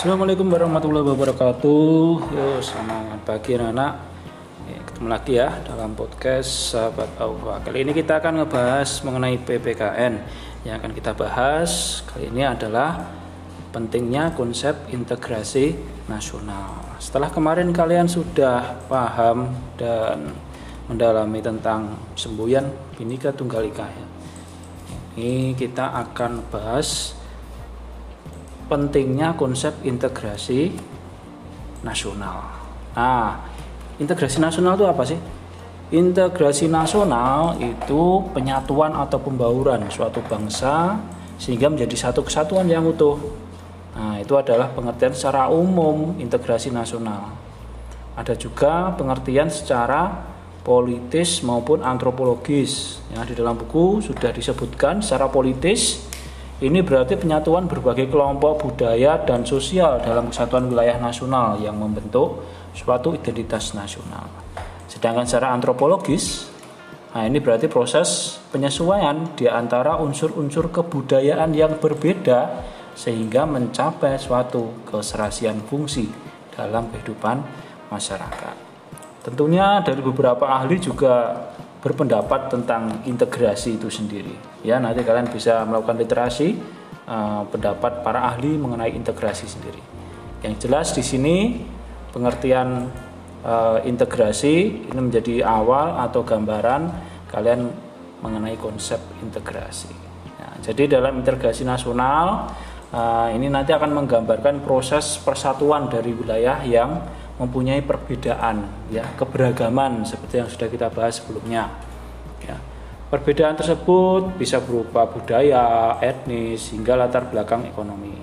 Assalamualaikum warahmatullahi wabarakatuh. Yo, selamat pagi anak-anak. Ketemu lagi ya dalam podcast Sahabat Aufa. Kali ini kita akan ngebahas mengenai PPKN. Yang akan kita bahas kali ini adalah pentingnya konsep integrasi nasional. Setelah kemarin kalian sudah paham dan mendalami tentang semboyan Bhinneka Tunggal Ika. Ini kita akan bahas pentingnya konsep integrasi nasional. Nah, integrasi nasional itu apa sih? Integrasi nasional itu penyatuan atau pembauran suatu bangsa sehingga menjadi satu kesatuan yang utuh. Nah, itu adalah pengertian secara umum integrasi nasional. Ada juga pengertian secara politis maupun antropologis. Ya, di dalam buku sudah disebutkan secara politis ini berarti penyatuan berbagai kelompok budaya dan sosial dalam kesatuan wilayah nasional yang membentuk suatu identitas nasional. Sedangkan secara antropologis, nah ini berarti proses penyesuaian di antara unsur-unsur kebudayaan yang berbeda sehingga mencapai suatu keserasian fungsi dalam kehidupan masyarakat. Tentunya dari beberapa ahli juga berpendapat tentang integrasi itu sendiri. Ya, nanti kalian bisa melakukan literasi uh, pendapat para ahli mengenai integrasi sendiri. Yang jelas di sini pengertian uh, integrasi ini menjadi awal atau gambaran kalian mengenai konsep integrasi. Ya, jadi dalam integrasi nasional uh, ini nanti akan menggambarkan proses persatuan dari wilayah yang mempunyai perbedaan ya keberagaman seperti yang sudah kita bahas sebelumnya ya. Perbedaan tersebut bisa berupa budaya etnis hingga latar belakang ekonomi.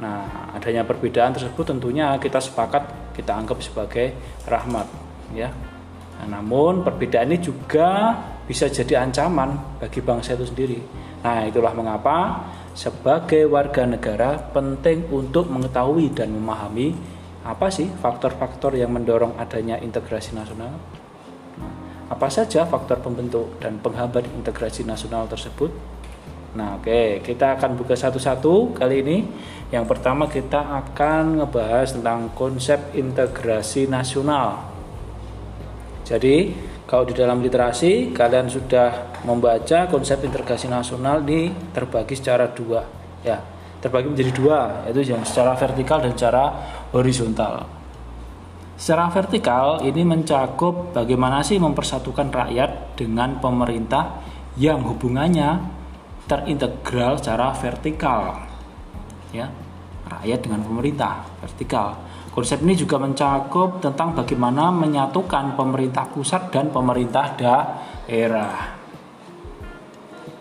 Nah adanya perbedaan tersebut tentunya kita sepakat kita anggap sebagai rahmat ya. Nah, namun perbedaan ini juga bisa jadi ancaman bagi bangsa itu sendiri. Nah itulah mengapa sebagai warga negara penting untuk mengetahui dan memahami apa sih faktor-faktor yang mendorong adanya integrasi nasional? Nah, apa saja faktor pembentuk dan penghambat integrasi nasional tersebut? Nah, oke, okay. kita akan buka satu-satu kali ini. Yang pertama kita akan ngebahas tentang konsep integrasi nasional. Jadi, kalau di dalam literasi kalian sudah membaca konsep integrasi nasional ini terbagi secara dua, ya terbagi menjadi dua, yaitu yang secara vertikal dan secara horizontal. Secara vertikal ini mencakup bagaimana sih mempersatukan rakyat dengan pemerintah yang hubungannya terintegral secara vertikal. Ya, rakyat dengan pemerintah vertikal. Konsep ini juga mencakup tentang bagaimana menyatukan pemerintah pusat dan pemerintah daerah.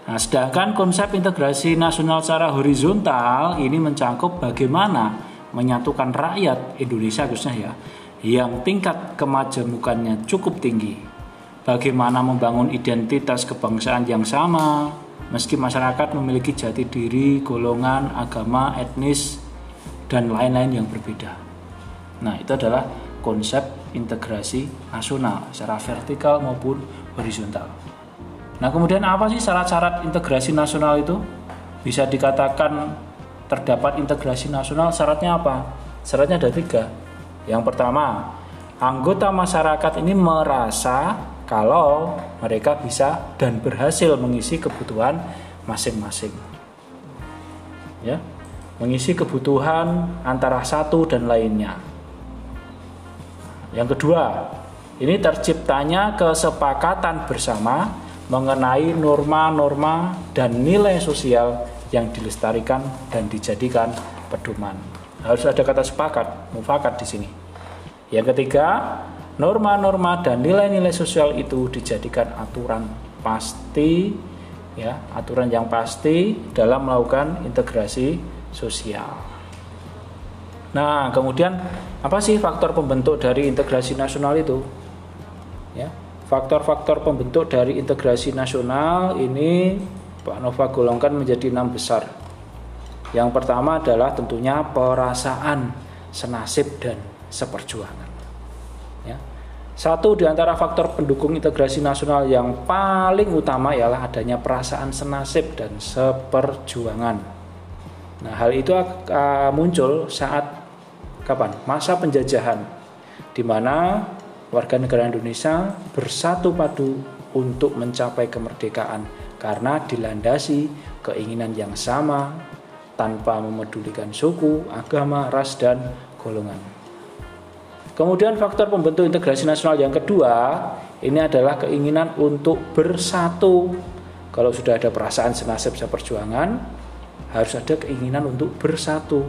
Nah, sedangkan konsep integrasi nasional secara horizontal ini mencakup bagaimana menyatukan rakyat Indonesia khususnya ya yang tingkat kemajemukannya cukup tinggi. Bagaimana membangun identitas kebangsaan yang sama meski masyarakat memiliki jati diri, golongan, agama, etnis dan lain-lain yang berbeda. Nah, itu adalah konsep integrasi nasional secara vertikal maupun horizontal. Nah kemudian apa sih syarat-syarat integrasi nasional itu? Bisa dikatakan terdapat integrasi nasional syaratnya apa? Syaratnya ada tiga. Yang pertama, anggota masyarakat ini merasa kalau mereka bisa dan berhasil mengisi kebutuhan masing-masing. Ya, mengisi kebutuhan antara satu dan lainnya. Yang kedua, ini terciptanya kesepakatan bersama mengenai norma-norma dan nilai sosial yang dilestarikan dan dijadikan pedoman. Harus ada kata sepakat, mufakat di sini. Yang ketiga, norma-norma dan nilai-nilai sosial itu dijadikan aturan pasti ya, aturan yang pasti dalam melakukan integrasi sosial. Nah, kemudian apa sih faktor pembentuk dari integrasi nasional itu? Ya, Faktor-faktor pembentuk dari integrasi nasional ini Pak Nova golongkan menjadi enam besar. Yang pertama adalah tentunya perasaan senasib dan seperjuangan. Ya. Satu di antara faktor pendukung integrasi nasional yang paling utama ialah adanya perasaan senasib dan seperjuangan. Nah, hal itu muncul saat kapan? Masa penjajahan di mana warga negara Indonesia bersatu padu untuk mencapai kemerdekaan karena dilandasi keinginan yang sama tanpa memedulikan suku, agama, ras dan golongan. Kemudian faktor pembentuk integrasi nasional yang kedua ini adalah keinginan untuk bersatu. Kalau sudah ada perasaan senasib seperjuangan, harus ada keinginan untuk bersatu.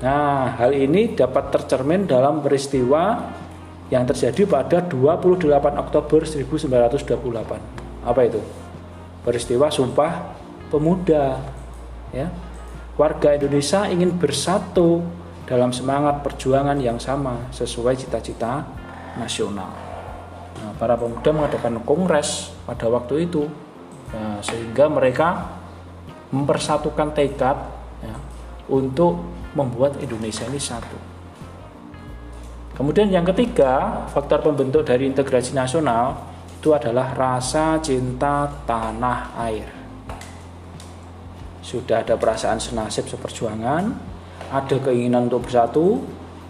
Nah, hal ini dapat tercermin dalam peristiwa yang terjadi pada 28 Oktober 1928. Apa itu? Peristiwa Sumpah Pemuda. Ya. Warga Indonesia ingin bersatu dalam semangat perjuangan yang sama sesuai cita-cita nasional. Nah, para pemuda mengadakan kongres pada waktu itu, ya, sehingga mereka mempersatukan tekad ya, untuk membuat Indonesia ini satu. Kemudian yang ketiga, faktor pembentuk dari integrasi nasional itu adalah rasa cinta tanah air. Sudah ada perasaan senasib seperjuangan, ada keinginan untuk bersatu,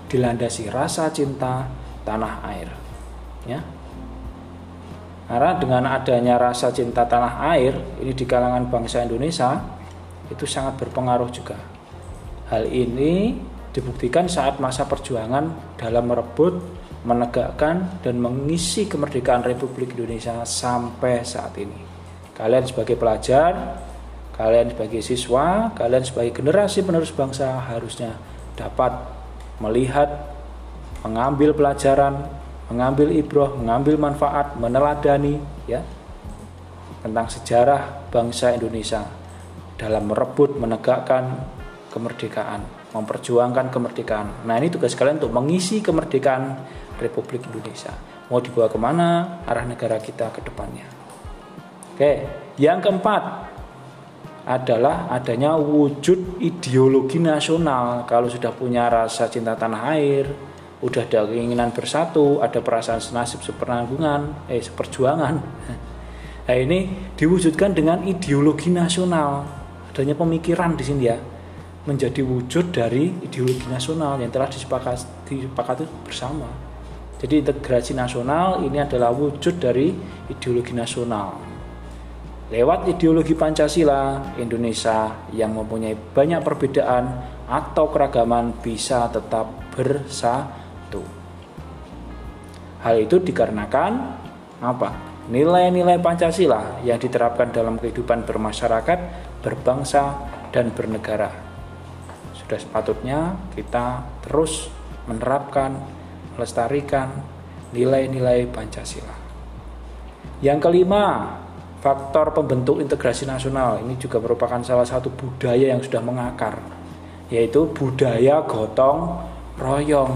dilandasi rasa cinta tanah air. Ya. Karena dengan adanya rasa cinta tanah air ini di kalangan bangsa Indonesia itu sangat berpengaruh juga. Hal ini dibuktikan saat masa perjuangan dalam merebut, menegakkan, dan mengisi kemerdekaan Republik Indonesia sampai saat ini. Kalian sebagai pelajar, kalian sebagai siswa, kalian sebagai generasi penerus bangsa harusnya dapat melihat, mengambil pelajaran, mengambil ibroh, mengambil manfaat, meneladani ya tentang sejarah bangsa Indonesia dalam merebut, menegakkan kemerdekaan memperjuangkan kemerdekaan. Nah ini tugas kalian untuk mengisi kemerdekaan Republik Indonesia. Mau dibawa ke mana arah negara kita ke depannya. Oke, yang keempat adalah adanya wujud ideologi nasional. Kalau sudah punya rasa cinta tanah air, udah ada keinginan bersatu, ada perasaan senasib sepenanggungan, eh seperjuangan. Nah ini diwujudkan dengan ideologi nasional. Adanya pemikiran di sini ya menjadi wujud dari ideologi nasional yang telah disepakati, disepakati bersama. Jadi integrasi nasional ini adalah wujud dari ideologi nasional. Lewat ideologi Pancasila, Indonesia yang mempunyai banyak perbedaan atau keragaman bisa tetap bersatu. Hal itu dikarenakan apa? Nilai-nilai Pancasila yang diterapkan dalam kehidupan bermasyarakat, berbangsa, dan bernegara sudah sepatutnya kita terus menerapkan, melestarikan nilai-nilai Pancasila. Yang kelima, faktor pembentuk integrasi nasional ini juga merupakan salah satu budaya yang sudah mengakar, yaitu budaya gotong royong.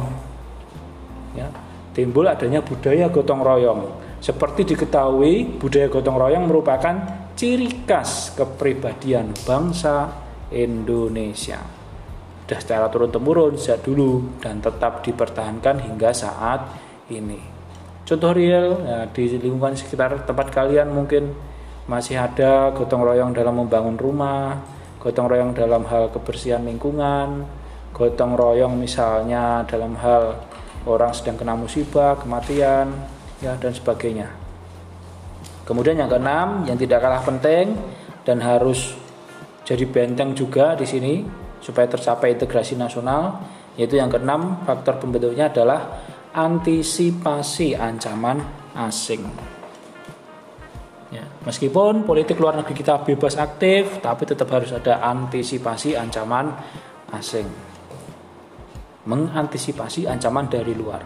Ya, timbul adanya budaya gotong royong. Seperti diketahui, budaya gotong royong merupakan ciri khas kepribadian bangsa Indonesia secara turun-temurun sejak dulu dan tetap dipertahankan hingga saat ini. Contoh real ya, di lingkungan sekitar tempat kalian mungkin masih ada gotong royong dalam membangun rumah, gotong royong dalam hal kebersihan lingkungan, gotong royong misalnya dalam hal orang sedang kena musibah, kematian, ya dan sebagainya. Kemudian yang keenam yang tidak kalah penting dan harus jadi benteng juga di sini supaya tercapai integrasi nasional yaitu yang keenam faktor pembentuknya adalah antisipasi ancaman asing. Ya, meskipun politik luar negeri kita bebas aktif tapi tetap harus ada antisipasi ancaman asing. Mengantisipasi ancaman dari luar.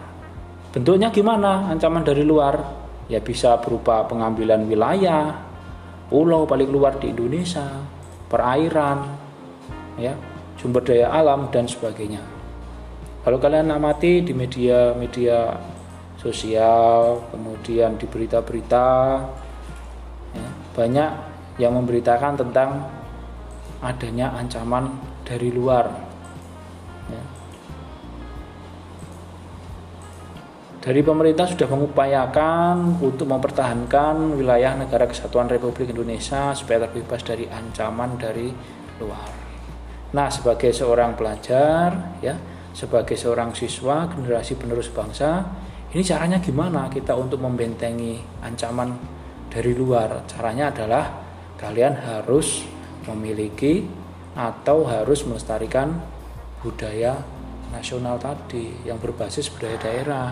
Bentuknya gimana? Ancaman dari luar ya bisa berupa pengambilan wilayah pulau paling luar di Indonesia perairan ya sumber daya alam dan sebagainya. Kalau kalian amati di media-media sosial, kemudian di berita-berita, ya, banyak yang memberitakan tentang adanya ancaman dari luar. Ya. Dari pemerintah sudah mengupayakan untuk mempertahankan wilayah negara kesatuan Republik Indonesia supaya terbebas dari ancaman dari luar. Nah, sebagai seorang pelajar, ya, sebagai seorang siswa generasi penerus bangsa, ini caranya gimana kita untuk membentengi ancaman dari luar? Caranya adalah kalian harus memiliki atau harus melestarikan budaya nasional tadi yang berbasis budaya daerah.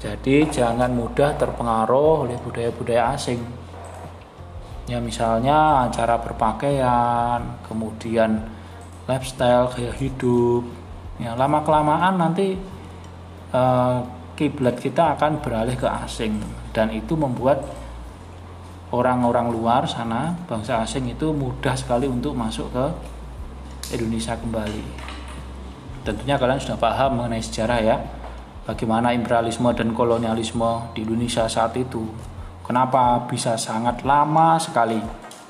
Jadi jangan mudah terpengaruh oleh budaya-budaya asing. Ya misalnya cara berpakaian, kemudian lifestyle gaya hidup. Ya lama kelamaan nanti uh, kiblat kita akan beralih ke asing. Dan itu membuat orang-orang luar sana bangsa asing itu mudah sekali untuk masuk ke Indonesia kembali. Tentunya kalian sudah paham mengenai sejarah ya bagaimana imperialisme dan kolonialisme di Indonesia saat itu. Kenapa bisa sangat lama sekali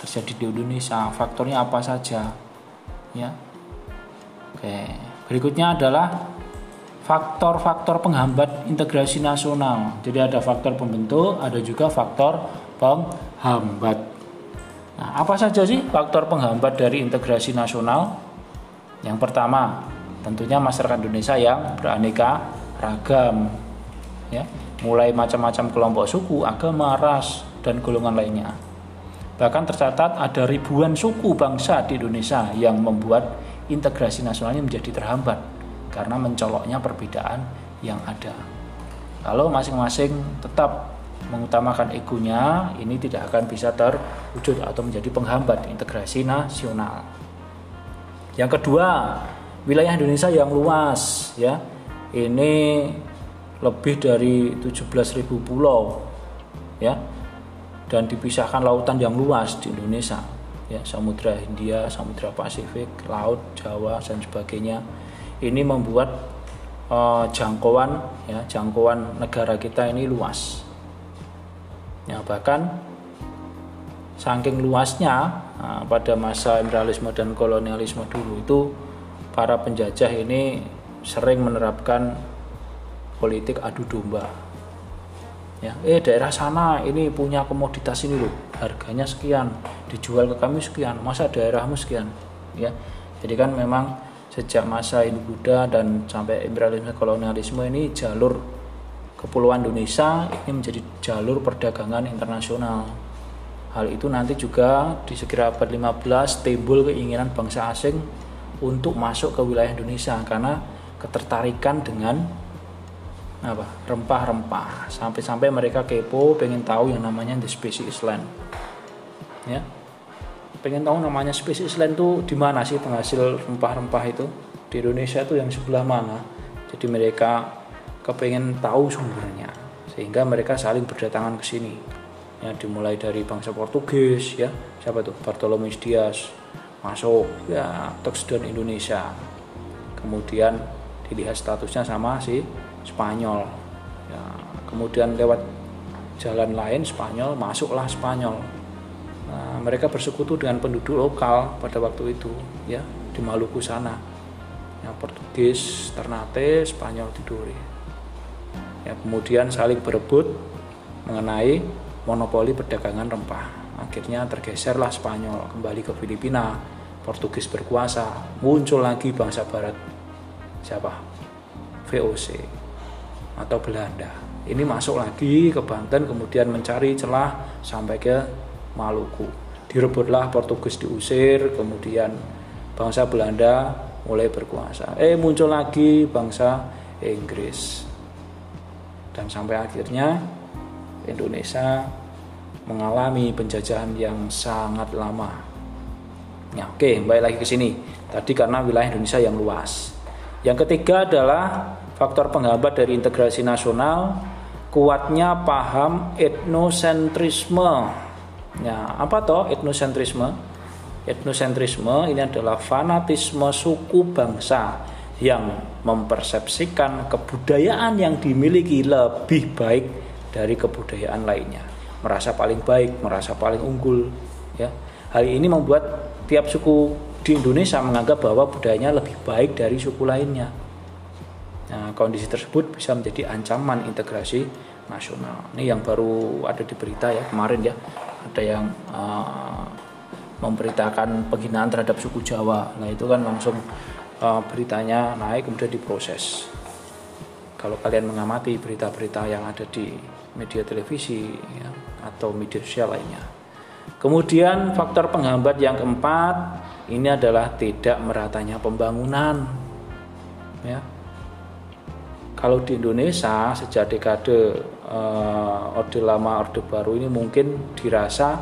terjadi di Indonesia? Faktornya apa saja? Ya oke berikutnya adalah faktor-faktor penghambat integrasi nasional. Jadi ada faktor pembentuk ada juga faktor penghambat. Nah apa saja sih faktor penghambat dari integrasi nasional? Yang pertama tentunya masyarakat Indonesia yang beraneka ragam ya. Mulai macam-macam kelompok suku agama ras dan golongan lainnya. Bahkan tercatat ada ribuan suku bangsa di Indonesia yang membuat integrasi nasionalnya menjadi terhambat karena mencoloknya perbedaan yang ada. Kalau masing-masing tetap mengutamakan egonya, ini tidak akan bisa terwujud atau menjadi penghambat integrasi nasional. Yang kedua, wilayah Indonesia yang luas ya. Ini lebih dari 17.000 pulau ya dan dipisahkan lautan yang luas di Indonesia ya Samudra Hindia, Samudra Pasifik, Laut Jawa dan sebagainya. Ini membuat uh, jangkauan ya jangkauan negara kita ini luas. Ya bahkan saking luasnya nah, pada masa imperialisme dan kolonialisme dulu itu para penjajah ini sering menerapkan politik adu domba ya eh daerah sana ini punya komoditas ini loh harganya sekian dijual ke kami sekian masa daerahmu sekian ya. Jadi kan memang sejak masa Hindu Buddha dan sampai imperialisme kolonialisme ini jalur kepulauan Indonesia ini menjadi jalur perdagangan internasional. Hal itu nanti juga di sekitar abad 15 timbul keinginan bangsa asing untuk masuk ke wilayah Indonesia karena ketertarikan dengan apa? Rempah-rempah. Sampai-sampai mereka kepo pengen tahu yang namanya the species land. Ya. Pengen tahu namanya species land tuh di mana sih penghasil rempah-rempah itu? Di Indonesia itu yang sebelah mana? Jadi mereka kepengen tahu sumbernya sehingga mereka saling berdatangan ke sini. Ya dimulai dari bangsa Portugis ya. Siapa tuh? Bartolomeu Dias. Masuk ya touchdown Indonesia. Kemudian dilihat statusnya sama si Spanyol. Ya, kemudian lewat jalan lain Spanyol masuklah Spanyol. Nah, mereka bersekutu dengan penduduk lokal pada waktu itu ya di Maluku sana. Ya, Portugis Ternate Spanyol Tidore. Ya kemudian saling berebut mengenai monopoli perdagangan rempah. Akhirnya tergeserlah Spanyol kembali ke Filipina. Portugis berkuasa muncul lagi bangsa Barat siapa? VOC atau Belanda. Ini masuk lagi ke Banten kemudian mencari celah sampai ke Maluku. Direbutlah Portugis diusir, kemudian bangsa Belanda mulai berkuasa. Eh muncul lagi bangsa Inggris. Dan sampai akhirnya Indonesia mengalami penjajahan yang sangat lama. Ya, oke, baik lagi ke sini. Tadi karena wilayah Indonesia yang luas. Yang ketiga adalah faktor penghambat dari integrasi nasional kuatnya paham etnosentrisme. Ya apa toh etnosentrisme? Etnosentrisme ini adalah fanatisme suku bangsa yang mempersepsikan kebudayaan yang dimiliki lebih baik dari kebudayaan lainnya. Merasa paling baik merasa paling unggul ya. Hal ini membuat tiap suku di Indonesia menganggap bahwa budayanya lebih baik dari suku lainnya Nah, kondisi tersebut bisa menjadi ancaman integrasi nasional. Ini yang baru ada di berita ya kemarin ya, ada yang uh, memberitakan penghinaan terhadap suku Jawa. Nah itu kan langsung uh, beritanya naik kemudian diproses. Kalau kalian mengamati berita-berita yang ada di media televisi ya, atau media sosial lainnya. Kemudian faktor penghambat yang keempat ini adalah tidak meratanya pembangunan. Ya. Kalau di Indonesia sejak dekade uh, Orde Lama Orde Baru ini mungkin dirasa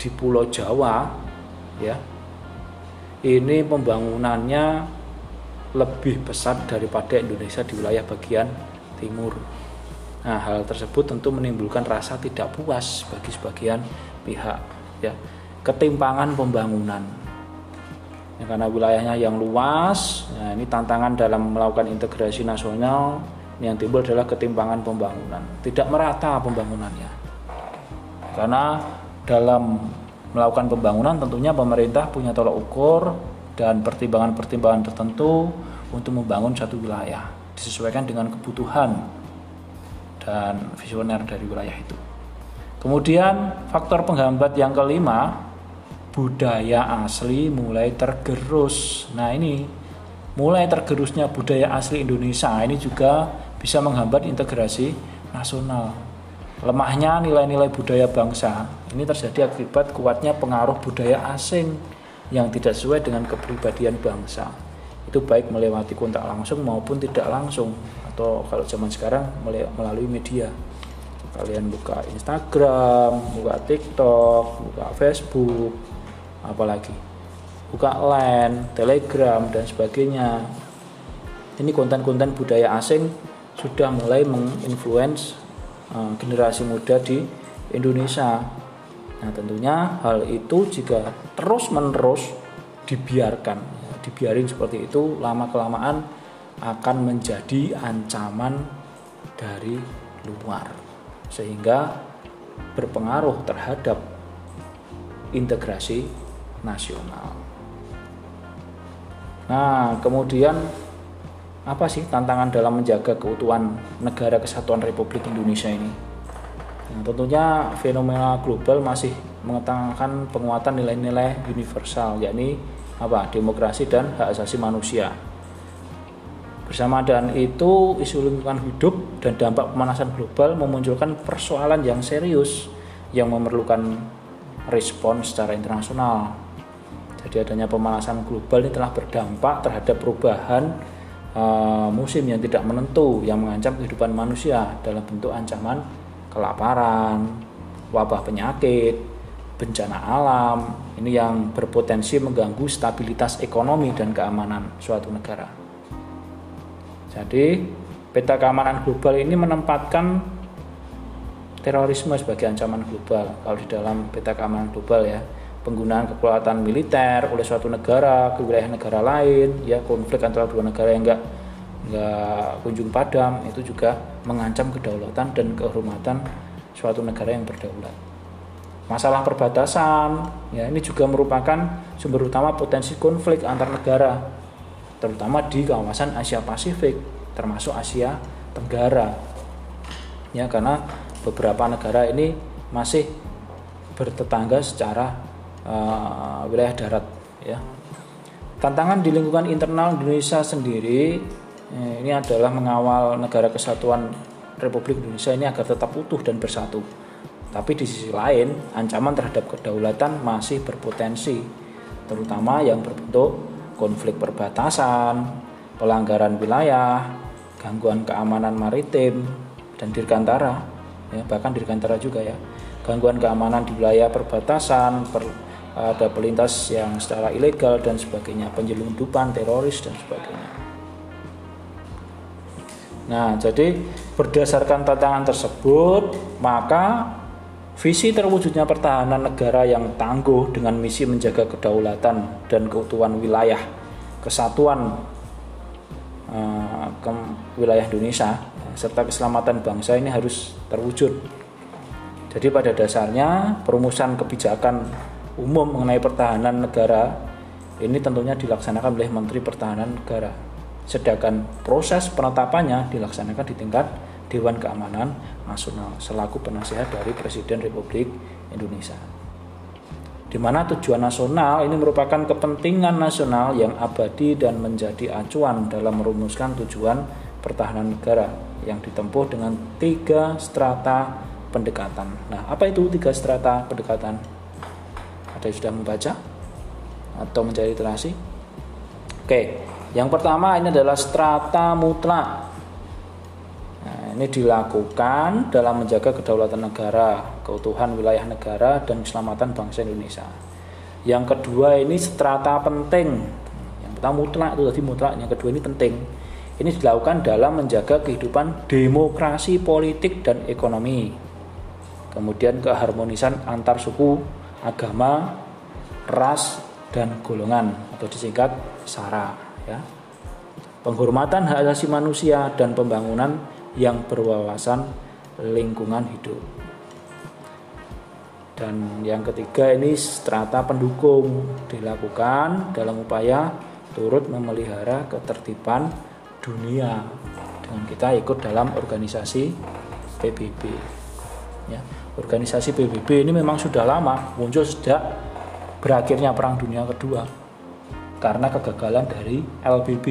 di Pulau Jawa ya ini pembangunannya lebih besar daripada Indonesia di wilayah bagian timur. Nah, hal tersebut tentu menimbulkan rasa tidak puas bagi sebagian pihak, ya. Ketimpangan pembangunan. Ya, karena wilayahnya yang luas, nah ini tantangan dalam melakukan integrasi nasional yang timbul adalah ketimpangan pembangunan, tidak merata pembangunannya. Karena dalam melakukan pembangunan tentunya pemerintah punya tolak ukur dan pertimbangan-pertimbangan tertentu untuk membangun satu wilayah disesuaikan dengan kebutuhan dan visioner dari wilayah itu. Kemudian faktor penghambat yang kelima, budaya asli mulai tergerus. Nah ini mulai tergerusnya budaya asli Indonesia ini juga bisa menghambat integrasi nasional. Lemahnya nilai-nilai budaya bangsa ini terjadi akibat kuatnya pengaruh budaya asing yang tidak sesuai dengan kepribadian bangsa. Itu baik melewati kontak langsung maupun tidak langsung atau kalau zaman sekarang melalui media kalian buka Instagram, buka TikTok, buka Facebook, apalagi buka Line, Telegram dan sebagainya. Ini konten-konten budaya asing sudah mulai menginfluence uh, generasi muda di Indonesia. Nah, tentunya hal itu jika terus-menerus dibiarkan, dibiarin seperti itu lama kelamaan akan menjadi ancaman dari luar sehingga berpengaruh terhadap integrasi nasional. Nah, kemudian apa sih tantangan dalam menjaga keutuhan negara kesatuan Republik Indonesia ini? Nah, tentunya fenomena global masih mengetengahkan penguatan nilai-nilai universal, yakni apa? Demokrasi dan hak asasi manusia Bersama dengan itu, isu lingkungan hidup dan dampak pemanasan global memunculkan persoalan yang serius yang memerlukan respon secara internasional. Jadi adanya pemanasan global ini telah berdampak terhadap perubahan uh, musim yang tidak menentu yang mengancam kehidupan manusia dalam bentuk ancaman kelaparan, wabah penyakit, bencana alam, ini yang berpotensi mengganggu stabilitas ekonomi dan keamanan suatu negara. Jadi peta keamanan global ini menempatkan terorisme sebagai ancaman global. Kalau di dalam peta keamanan global ya, penggunaan kekuatan militer oleh suatu negara ke wilayah negara lain, ya konflik antara dua negara yang enggak enggak kunjung padam itu juga mengancam kedaulatan dan kehormatan suatu negara yang berdaulat. Masalah perbatasan, ya ini juga merupakan sumber utama potensi konflik antar negara terutama di kawasan Asia Pasifik termasuk Asia Tenggara ya karena beberapa negara ini masih bertetangga secara uh, wilayah darat ya. Tantangan di lingkungan internal Indonesia sendiri eh, ini adalah mengawal negara kesatuan Republik Indonesia ini agar tetap utuh dan bersatu. Tapi di sisi lain ancaman terhadap kedaulatan masih berpotensi terutama yang berbentuk konflik perbatasan, pelanggaran wilayah, gangguan keamanan maritim dan dirgantara, ya, bahkan dirgantara juga ya, gangguan keamanan di wilayah perbatasan, per, ada pelintas yang secara ilegal dan sebagainya, penyelundupan, teroris dan sebagainya. Nah, jadi berdasarkan tantangan tersebut, maka Visi terwujudnya pertahanan negara yang tangguh dengan misi menjaga kedaulatan dan keutuhan wilayah, kesatuan uh, ke wilayah Indonesia serta keselamatan bangsa ini harus terwujud. Jadi pada dasarnya perumusan kebijakan umum mengenai pertahanan negara ini tentunya dilaksanakan oleh Menteri Pertahanan Negara. Sedangkan proses penetapannya dilaksanakan di tingkat Dewan Keamanan Nasional selaku penasihat dari Presiden Republik Indonesia. di mana tujuan nasional ini merupakan kepentingan nasional yang abadi dan menjadi acuan dalam merumuskan tujuan pertahanan negara yang ditempuh dengan tiga strata pendekatan. Nah, apa itu tiga strata pendekatan? Ada yang sudah membaca atau mencari literasi? Oke, yang pertama ini adalah strata mutlak ini dilakukan dalam menjaga kedaulatan negara, keutuhan wilayah negara, dan keselamatan bangsa Indonesia. Yang kedua ini strata penting. Yang pertama mutlak itu tadi mutlak, yang kedua ini penting. Ini dilakukan dalam menjaga kehidupan demokrasi politik dan ekonomi. Kemudian keharmonisan antar suku, agama, ras, dan golongan atau disingkat SARA ya. Penghormatan hak asasi manusia dan pembangunan yang berwawasan lingkungan hidup. Dan yang ketiga ini strata pendukung dilakukan dalam upaya turut memelihara ketertiban dunia dengan kita ikut dalam organisasi PBB. Ya, organisasi PBB ini memang sudah lama muncul sejak berakhirnya Perang Dunia Kedua karena kegagalan dari LBB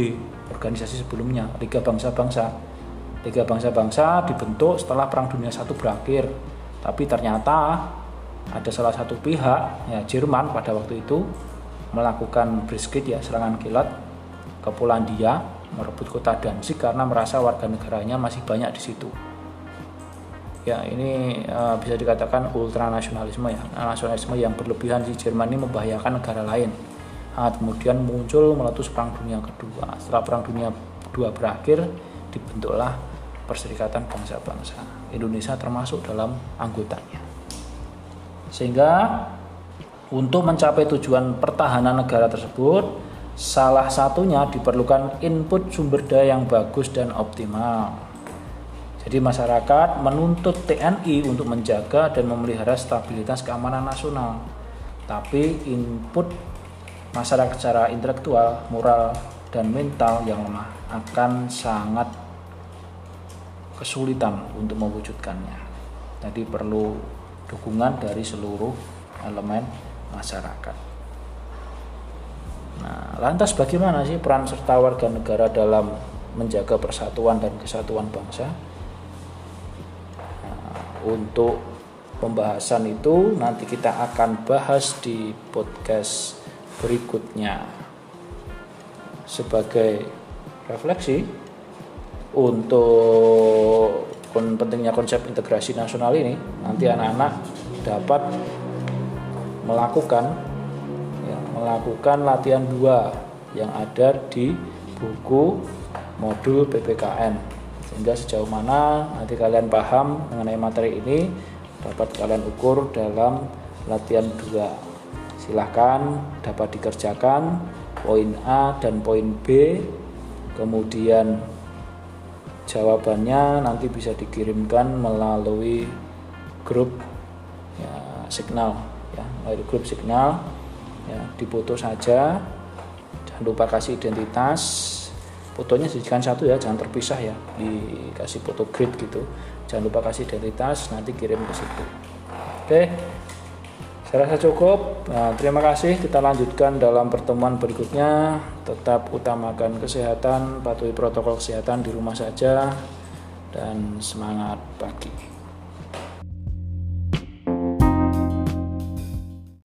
organisasi sebelumnya Liga Bangsa-Bangsa Tiga bangsa-bangsa dibentuk setelah Perang Dunia I berakhir. Tapi ternyata ada salah satu pihak, ya Jerman pada waktu itu melakukan brisket ya serangan kilat ke Polandia merebut kota Danzig karena merasa warga negaranya masih banyak di situ. Ya ini uh, bisa dikatakan ultranasionalisme ya nasionalisme yang berlebihan di Jerman ini membahayakan negara lain. Nah, kemudian muncul meletus Perang Dunia Kedua. Setelah Perang Dunia Kedua berakhir, dibentuklah Perserikatan Bangsa-Bangsa. Indonesia termasuk dalam anggotanya. Sehingga untuk mencapai tujuan pertahanan negara tersebut, salah satunya diperlukan input sumber daya yang bagus dan optimal. Jadi masyarakat menuntut TNI untuk menjaga dan memelihara stabilitas keamanan nasional. Tapi input masyarakat secara intelektual, moral, dan mental yang lemah akan sangat kesulitan untuk mewujudkannya. Jadi perlu dukungan dari seluruh elemen masyarakat. Nah, lantas bagaimana sih peran serta warga negara dalam menjaga persatuan dan kesatuan bangsa? Untuk pembahasan itu nanti kita akan bahas di podcast berikutnya. Sebagai refleksi, untuk pentingnya konsep integrasi nasional ini nanti anak-anak dapat melakukan ya, melakukan latihan dua yang ada di buku modul PPKN sehingga sejauh mana nanti kalian paham mengenai materi ini dapat kalian ukur dalam latihan dua. Silahkan dapat dikerjakan poin A dan poin B. Kemudian jawabannya nanti bisa dikirimkan melalui grup ya, signal ya melalui grup signal. Ya dipoto saja. Jangan lupa kasih identitas fotonya jadikan satu ya jangan terpisah ya dikasih foto grid gitu jangan lupa kasih identitas nanti kirim ke situ oke saya rasa cukup. Nah, terima kasih. Kita lanjutkan dalam pertemuan berikutnya. Tetap utamakan kesehatan, patuhi protokol kesehatan di rumah saja, dan semangat pagi.